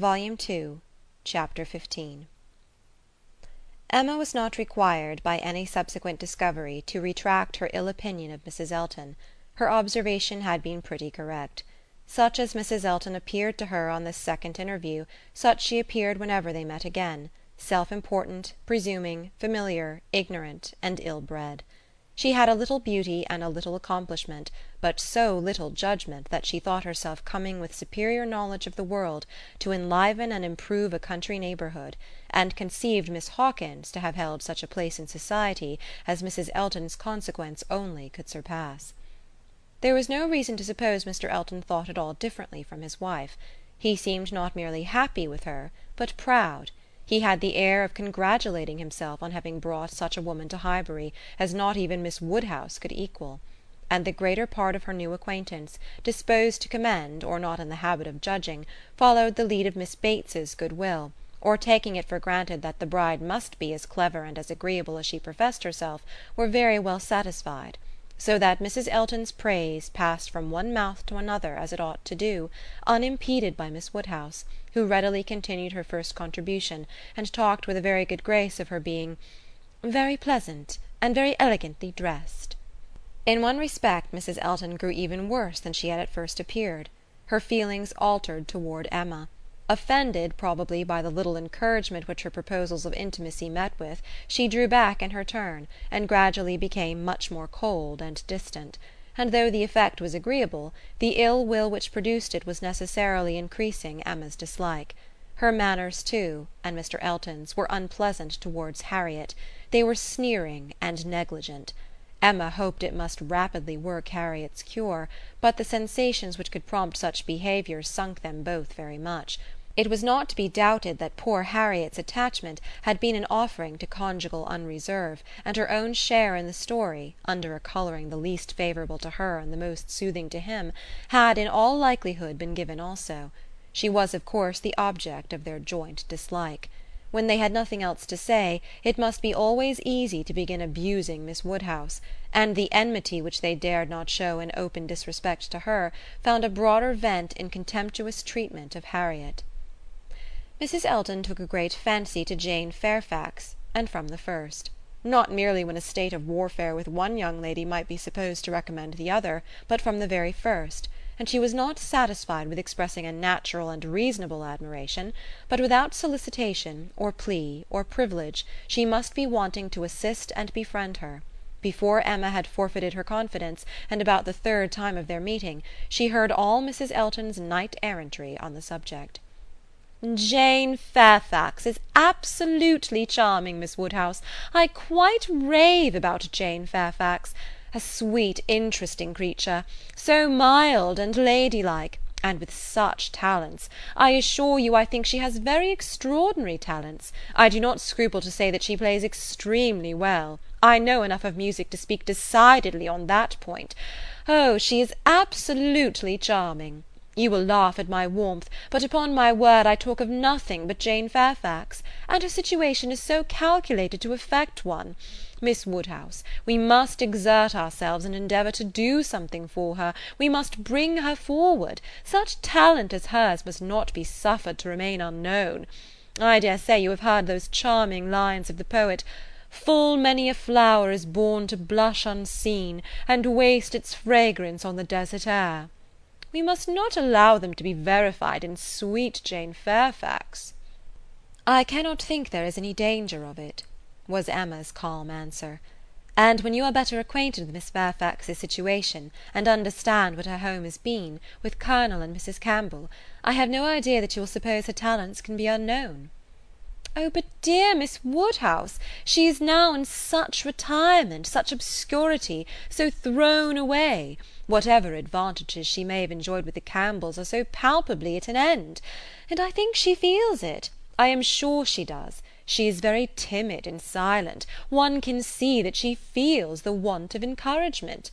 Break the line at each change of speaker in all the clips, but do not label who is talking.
Volume Two, Chapter XV Emma was not required by any subsequent discovery to retract her ill opinion of Mrs. Elton. Her observation had been pretty correct. Such as Mrs. Elton appeared to her on this second interview, such she appeared whenever they met again: self important, presuming, familiar, ignorant and ill bred. She had a little beauty and a little accomplishment, but so little judgment that she thought herself coming with superior knowledge of the world to enliven and improve a country neighbourhood, and conceived Miss Hawkins to have held such a place in society as Mrs. Elton's consequence only could surpass. There was no reason to suppose Mr. Elton thought at all differently from his wife. He seemed not merely happy with her, but proud he had the air of congratulating himself on having brought such a woman to Highbury as not even Miss Woodhouse could equal; and the greater part of her new acquaintance, disposed to commend or not in the habit of judging, followed the lead of Miss Bates's good will, or taking it for granted that the bride must be as clever and as agreeable as she professed herself, were very well satisfied so that Mrs. Elton's praise passed from one mouth to another as it ought to do, unimpeded by Miss Woodhouse, who readily continued her first contribution and talked with a very good grace of her being "very pleasant and very elegantly dressed." In one respect Mrs. Elton grew even worse than she had at first appeared. Her feelings altered toward Emma. Offended, probably, by the little encouragement which her proposals of intimacy met with, she drew back in her turn, and gradually became much more cold and distant; and though the effect was agreeable, the ill will which produced it was necessarily increasing Emma's dislike. Her manners too, and Mr. Elton's, were unpleasant towards Harriet; they were sneering and negligent. Emma hoped it must rapidly work Harriet's cure, but the sensations which could prompt such behaviour sunk them both very much. It was not to be doubted that poor Harriet's attachment had been an offering to conjugal unreserve, and her own share in the story, under a colouring the least favourable to her and the most soothing to him, had in all likelihood been given also. She was of course the object of their joint dislike. When they had nothing else to say it must be always easy to begin abusing Miss Woodhouse, and the enmity which they dared not show in open disrespect to her found a broader vent in contemptuous treatment of Harriet. Mrs. Elton took a great fancy to Jane Fairfax, and from the first; not merely when a state of warfare with one young lady might be supposed to recommend the other, but from the very first; and she was not satisfied with expressing a natural and reasonable admiration, but without solicitation, or plea, or privilege, she must be wanting to assist and befriend her. Before Emma had forfeited her confidence, and about the third time of their meeting, she heard all Mrs. Elton's knight errantry on the subject. "Jane Fairfax is absolutely charming, Miss Woodhouse. I quite rave about Jane Fairfax. A sweet interesting creature; so mild and ladylike, and with such talents. I assure you I think she has very extraordinary talents. I do not scruple to say that she plays extremely well. I know enough of music to speak decidedly on that point. Oh, she is absolutely charming. You will laugh at my warmth, but upon my word I talk of nothing but Jane Fairfax; and her situation is so calculated to affect one. Miss Woodhouse, we must exert ourselves and endeavour to do something for her; we must bring her forward; such talent as hers must not be suffered to remain unknown. I dare say you have heard those charming lines of the poet, "Full many a flower is born to blush unseen, And waste its fragrance on the desert air." We must not allow them to be verified in sweet Jane Fairfax." "I cannot think there is any danger of it," was Emma's calm answer; "and when you are better acquainted with Miss Fairfax's situation, and understand what her home has been, with Colonel and Mrs. Campbell, I have no idea that you will suppose her talents can be unknown." "Oh but dear Miss Woodhouse, she is now in such retirement, such obscurity, so thrown away! Whatever advantages she may have enjoyed with the Campbells are so palpably at an end. And I think she feels it. I am sure she does. She is very timid and silent; one can see that she feels the want of encouragement.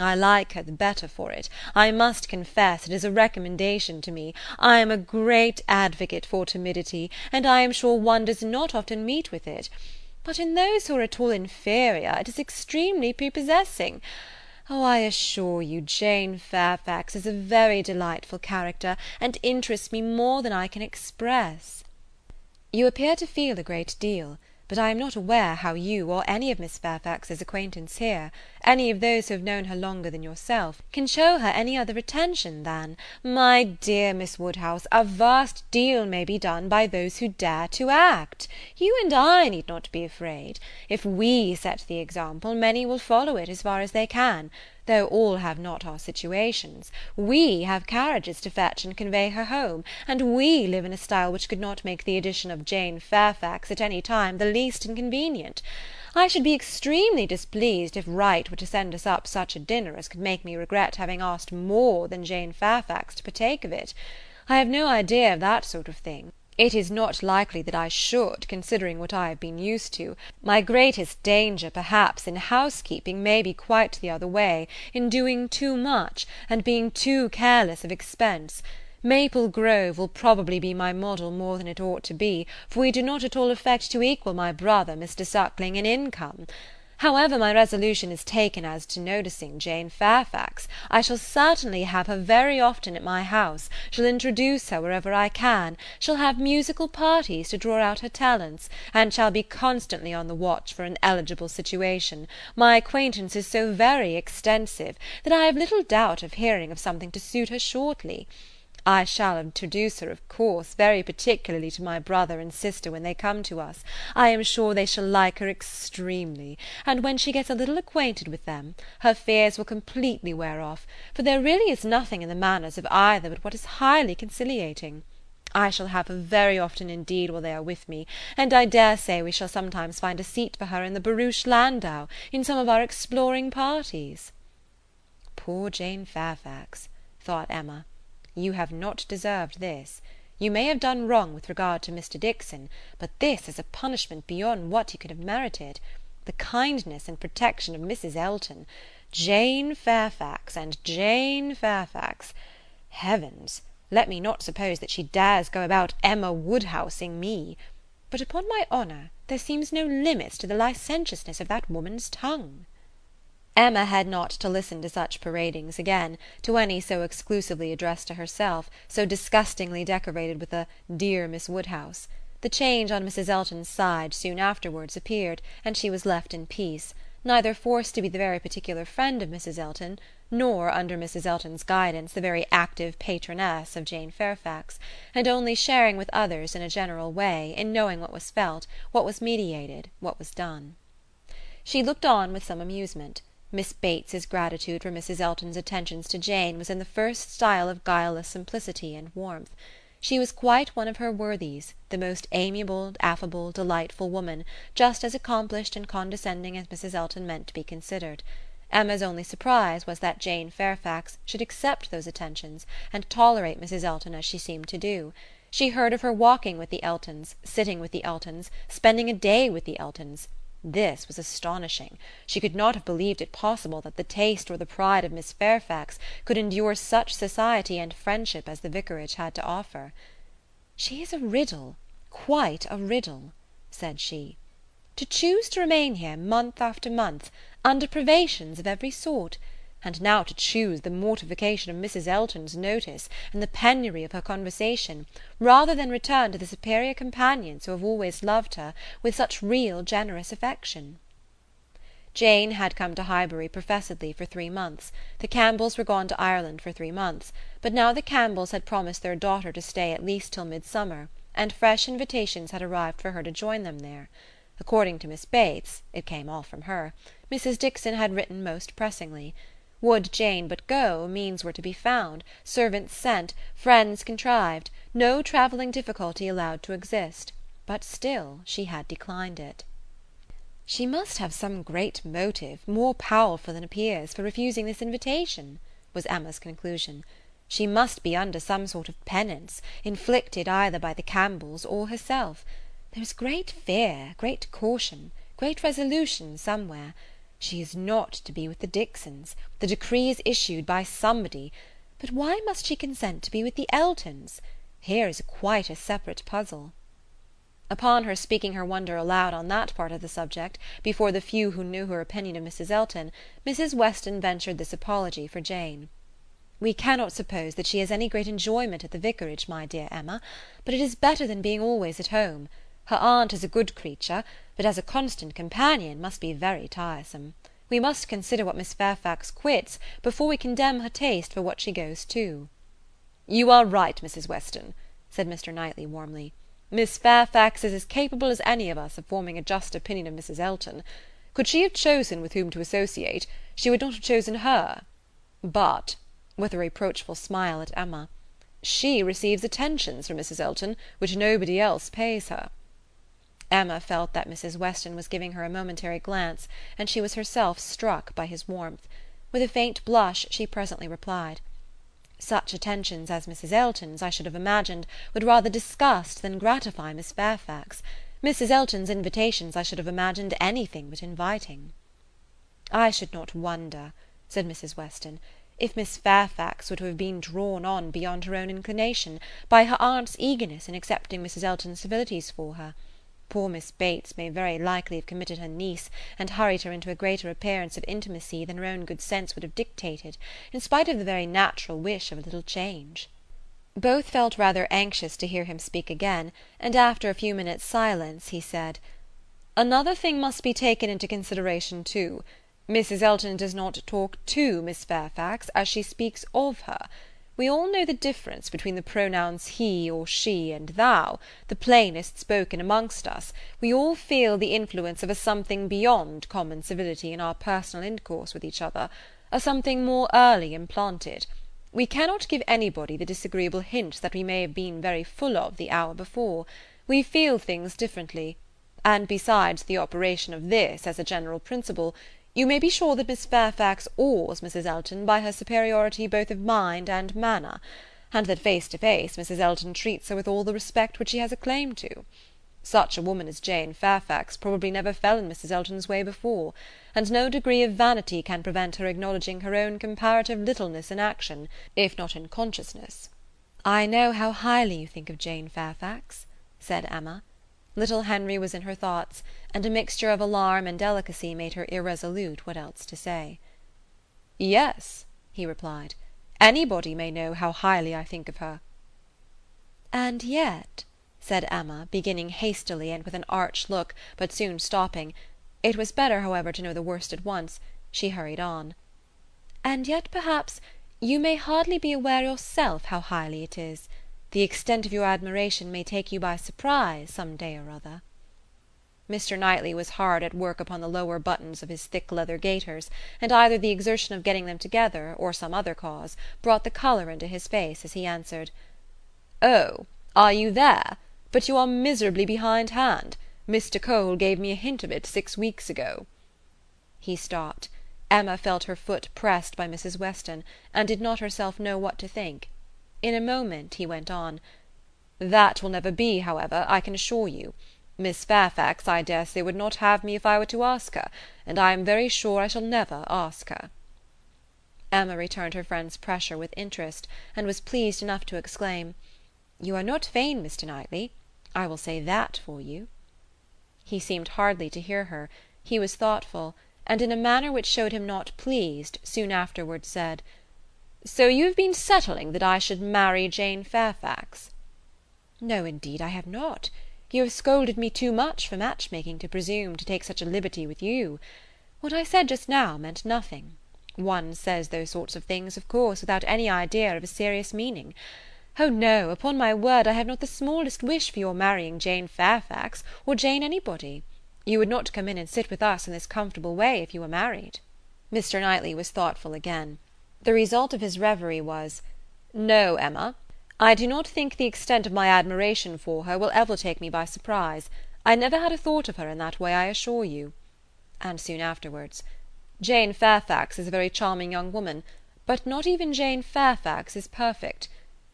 I like her the better for it. I must confess it is a recommendation to me. I am a great advocate for timidity, and I am sure one does not often meet with it; but in those who are at all inferior it is extremely prepossessing. Oh, I assure you Jane Fairfax is a very delightful character, and interests me more than I can express." "You appear to feel a great deal but I am not aware how you, or any of Miss Fairfax's acquaintance here, any of those who have known her longer than yourself, can show her any other attention than My dear Miss Woodhouse, a vast deal may be done by those who dare to act. You and I need not be afraid. If we set the example, many will follow it as far as they can though all have not our situations. We have carriages to fetch and convey her home, and we live in a style which could not make the addition of Jane Fairfax at any time the least inconvenient. I should be extremely displeased if Wright were to send us up such a dinner as could make me regret having asked more than Jane Fairfax to partake of it. I have no idea of that sort of thing. It is not likely that I should, considering what I have been used to; my greatest danger, perhaps, in housekeeping may be quite the other way, in doing too much, and being too careless of expense. Maple Grove will probably be my model more than it ought to be, for we do not at all affect to equal my brother, Mr. Suckling, in income. However my resolution is taken as to noticing Jane Fairfax, I shall certainly have her very often at my house, shall introduce her wherever I can, shall have musical parties to draw out her talents, and shall be constantly on the watch for an eligible situation. My acquaintance is so very extensive, that I have little doubt of hearing of something to suit her shortly. I shall introduce her, of course, very particularly to my brother and sister when they come to us. I am sure they shall like her extremely; and when she gets a little acquainted with them, her fears will completely wear off, for there really is nothing in the manners of either but what is highly conciliating. I shall have her very often indeed while they are with me, and I dare say we shall sometimes find a seat for her in the barouche landau, in some of our exploring parties." Poor Jane Fairfax! thought Emma. You have not deserved this. You may have done wrong with regard to Mr. Dixon, but this is a punishment beyond what you could have merited. The kindness and protection of Mrs. Elton! Jane Fairfax, and Jane Fairfax! Heavens! let me not suppose that she dares go about Emma Woodhousing me. But upon my honour there seems no limits to the licentiousness of that woman's tongue. Emma had not to listen to such paradings again, to any so exclusively addressed to herself, so disgustingly decorated with a "dear Miss Woodhouse." The change on Mrs. Elton's side soon afterwards appeared, and she was left in peace, neither forced to be the very particular friend of Mrs. Elton, nor, under Mrs. Elton's guidance, the very active patroness of Jane Fairfax, and only sharing with others, in a general way, in knowing what was felt, what was meditated, what was done. She looked on with some amusement. Miss Bates's gratitude for Mrs. Elton's attentions to Jane was in the first style of guileless simplicity and warmth. She was quite one of her worthies, the most amiable, affable, delightful woman, just as accomplished and condescending as Mrs. Elton meant to be considered. Emma's only surprise was that Jane Fairfax should accept those attentions, and tolerate Mrs. Elton as she seemed to do. She heard of her walking with the Eltons, sitting with the Eltons, spending a day with the Eltons. This was astonishing. She could not have believed it possible that the taste or the pride of Miss Fairfax could endure such society and friendship as the vicarage had to offer. "She is a riddle, quite a riddle," said she. "To choose to remain here month after month, under privations of every sort! And now to choose the mortification of Mrs. Elton's notice, and the penury of her conversation, rather than return to the superior companions who have always loved her with such real generous affection. Jane had come to Highbury professedly for three months; the Campbells were gone to Ireland for three months; but now the Campbells had promised their daughter to stay at least till midsummer, and fresh invitations had arrived for her to join them there. According to Miss Bates it came all from her Mrs. Dixon had written most pressingly. Would Jane but go, means were to be found, servants sent, friends contrived, no travelling difficulty allowed to exist; but still she had declined it. "She must have some great motive, more powerful than appears, for refusing this invitation," was Emma's conclusion. "She must be under some sort of penance, inflicted either by the Campbells or herself. There is great fear, great caution, great resolution somewhere. She is not to be with the Dixons; the decree is issued by somebody; but why must she consent to be with the Eltons? Here is quite a separate puzzle." Upon her speaking her wonder aloud on that part of the subject, before the few who knew her opinion of Mrs. Elton, Mrs. Weston ventured this apology for Jane. "We cannot suppose that she has any great enjoyment at the Vicarage, my dear Emma; but it is better than being always at home. Her aunt is a good creature, but as a constant companion must be very tiresome. We must consider what Miss Fairfax quits, before we condemn her taste for what she goes to." "You are right, Mrs. Weston," said Mr. Knightley warmly. Miss Fairfax is as capable as any of us of forming a just opinion of Mrs. Elton. Could she have chosen with whom to associate, she would not have chosen her. But," with a reproachful smile at Emma, "she receives attentions from Mrs. Elton, which nobody else pays her." Emma felt that Mrs. Weston was giving her a momentary glance, and she was herself struck by his warmth. With a faint blush she presently replied, such attentions as Mrs. Elton's, I should have imagined, would rather disgust than gratify Miss Fairfax. Mrs. Elton's invitations I should have imagined anything but inviting." "I should not wonder," said Mrs. Weston, "if Miss Fairfax were to have been drawn on beyond her own inclination, by her aunt's eagerness in accepting Mrs. Elton's civilities for her. Poor Miss Bates may very likely have committed her niece, and hurried her into a greater appearance of intimacy than her own good sense would have dictated, in spite of the very natural wish of a little change." Both felt rather anxious to hear him speak again, and after a few minutes' silence he said, "Another thing must be taken into consideration too. Mrs. Elton does not talk to Miss Fairfax as she speaks of her. We all know the difference between the pronouns he or she and thou, the plainest spoken amongst us; we all feel the influence of a something beyond common civility in our personal intercourse with each other, a something more early implanted. We cannot give anybody the disagreeable hint that we may have been very full of the hour before. We feel things differently; and besides the operation of this as a general principle, you may be sure that Miss Fairfax awes Mrs. Elton by her superiority both of mind and manner, and that face to face Mrs. Elton treats her with all the respect which she has a claim to. Such a woman as Jane Fairfax probably never fell in Mrs. Elton's way before, and no degree of vanity can prevent her acknowledging her own comparative littleness in action, if not in consciousness. "I know how highly you think of Jane Fairfax," said Emma. Little Henry was in her thoughts, and a mixture of alarm and delicacy made her irresolute what else to say. "Yes," he replied, "anybody may know how highly I think of her." "And yet," said Emma, beginning hastily and with an arch look, but soon stopping it was better, however, to know the worst at once she hurried on, "and yet, perhaps, you may hardly be aware yourself how highly it is. The extent of your admiration may take you by surprise some day or other." Mr. Knightley was hard at work upon the lower buttons of his thick leather gaiters, and either the exertion of getting them together, or some other cause, brought the colour into his face as he answered, "Oh, are you there? But you are miserably behindhand. Mr. Cole gave me a hint of it six weeks ago." He stopped. Emma felt her foot pressed by Mrs. Weston, and did not herself know what to think. In a moment he went on, "That will never be, however, I can assure you. Miss Fairfax, I dare say, would not have me if I were to ask her, and I am very sure I shall never ask her." Emma returned her friend's pressure with interest, and was pleased enough to exclaim, "You are not vain, Mr. Knightley. I will say that for you." He seemed hardly to hear her; he was thoughtful, and in a manner which showed him not pleased, soon afterwards said, "So you have been settling that I should marry Jane Fairfax?" "No, indeed, I have not. You have scolded me too much for match making to presume to take such a liberty with you. What I said just now meant nothing. One says those sorts of things, of course, without any idea of a serious meaning. Oh no, upon my word I have not the smallest wish for your marrying Jane Fairfax, or Jane anybody. You would not come in and sit with us in this comfortable way if you were married." Mr. Knightley was thoughtful again. The result of his reverie was, "No, Emma, I do not think the extent of my admiration for her will ever take me by surprise. I never had a thought of her in that way, I assure you." And soon afterwards, "Jane Fairfax is a very charming young woman, but not even Jane Fairfax is perfect.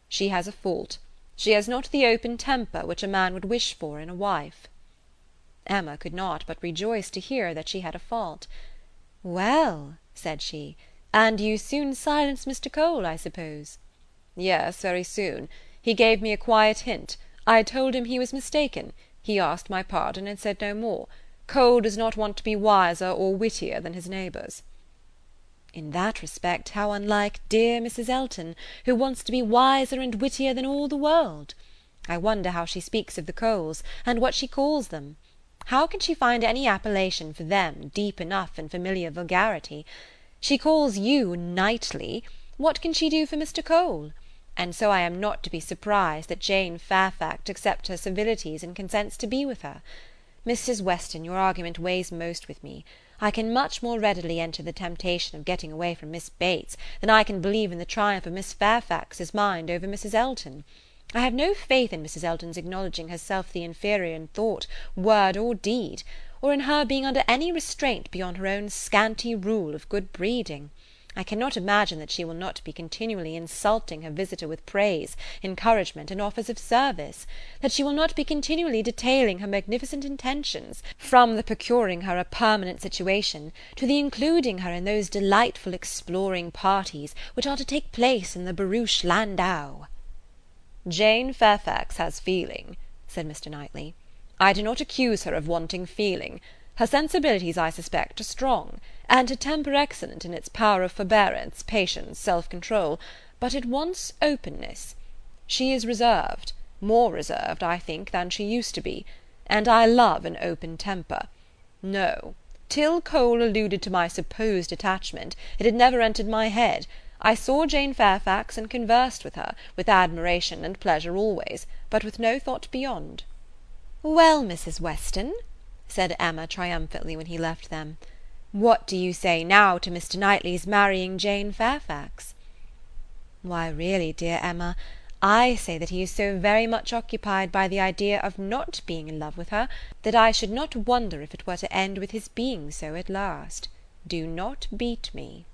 She has a fault. She has not the open temper which a man would wish for in a wife." Emma could not but rejoice to hear that she had a fault. "Well," said she. And you soon silenced Mr. Cole, I suppose?" "Yes, very soon. He gave me a quiet hint. I told him he was mistaken.
He asked my pardon, and said no more. Cole does not want to be wiser or wittier than his neighbours."
"In that respect how unlike dear Mrs. Elton, who wants to be wiser and wittier than all the world! I wonder how she speaks of the Coles, and what she calls them. How can she find any appellation for them deep enough in familiar vulgarity? She calls you Knightley; what can she do for Mr. Cole? And so I am not to be surprised that Jane Fairfax accepts her civilities and consents to be with her. Mrs. Weston, your argument weighs most with me. I can much more readily enter the temptation of getting away from Miss Bates than I can believe in the triumph of Miss Fairfax's mind over Mrs. Elton. I have no faith in Mrs. Elton's acknowledging herself the inferior in thought, word, or deed, or in her being under any restraint beyond her own scanty rule of good breeding. I cannot imagine that she will not be continually insulting her visitor with praise, encouragement, and offers of service; that she will not be continually detailing her magnificent intentions, from the procuring her a permanent situation to the including her in those delightful exploring parties which are to take place in the barouche landau."
"Jane Fairfax has feeling," said Mr. Knightley. "I do not accuse her of wanting feeling. Her sensibilities, I suspect, are strong, and her temper excellent in its power of forbearance, patience, self control, but it wants openness. She is reserved, more reserved, I think, than she used to be, and I love an open temper. No, till Cole alluded to my supposed attachment, it had never entered my head. I saw Jane Fairfax and conversed with her, with admiration and pleasure always, but with no thought beyond."
"Well, Mrs. Weston," said Emma triumphantly when he left them, "what do you say now to Mr. Knightley's marrying Jane Fairfax?" "Why, really, dear Emma, I say that he is so very much occupied by the idea of not being in love with her that I should not wonder if it were to end with his being so at last. Do not beat me."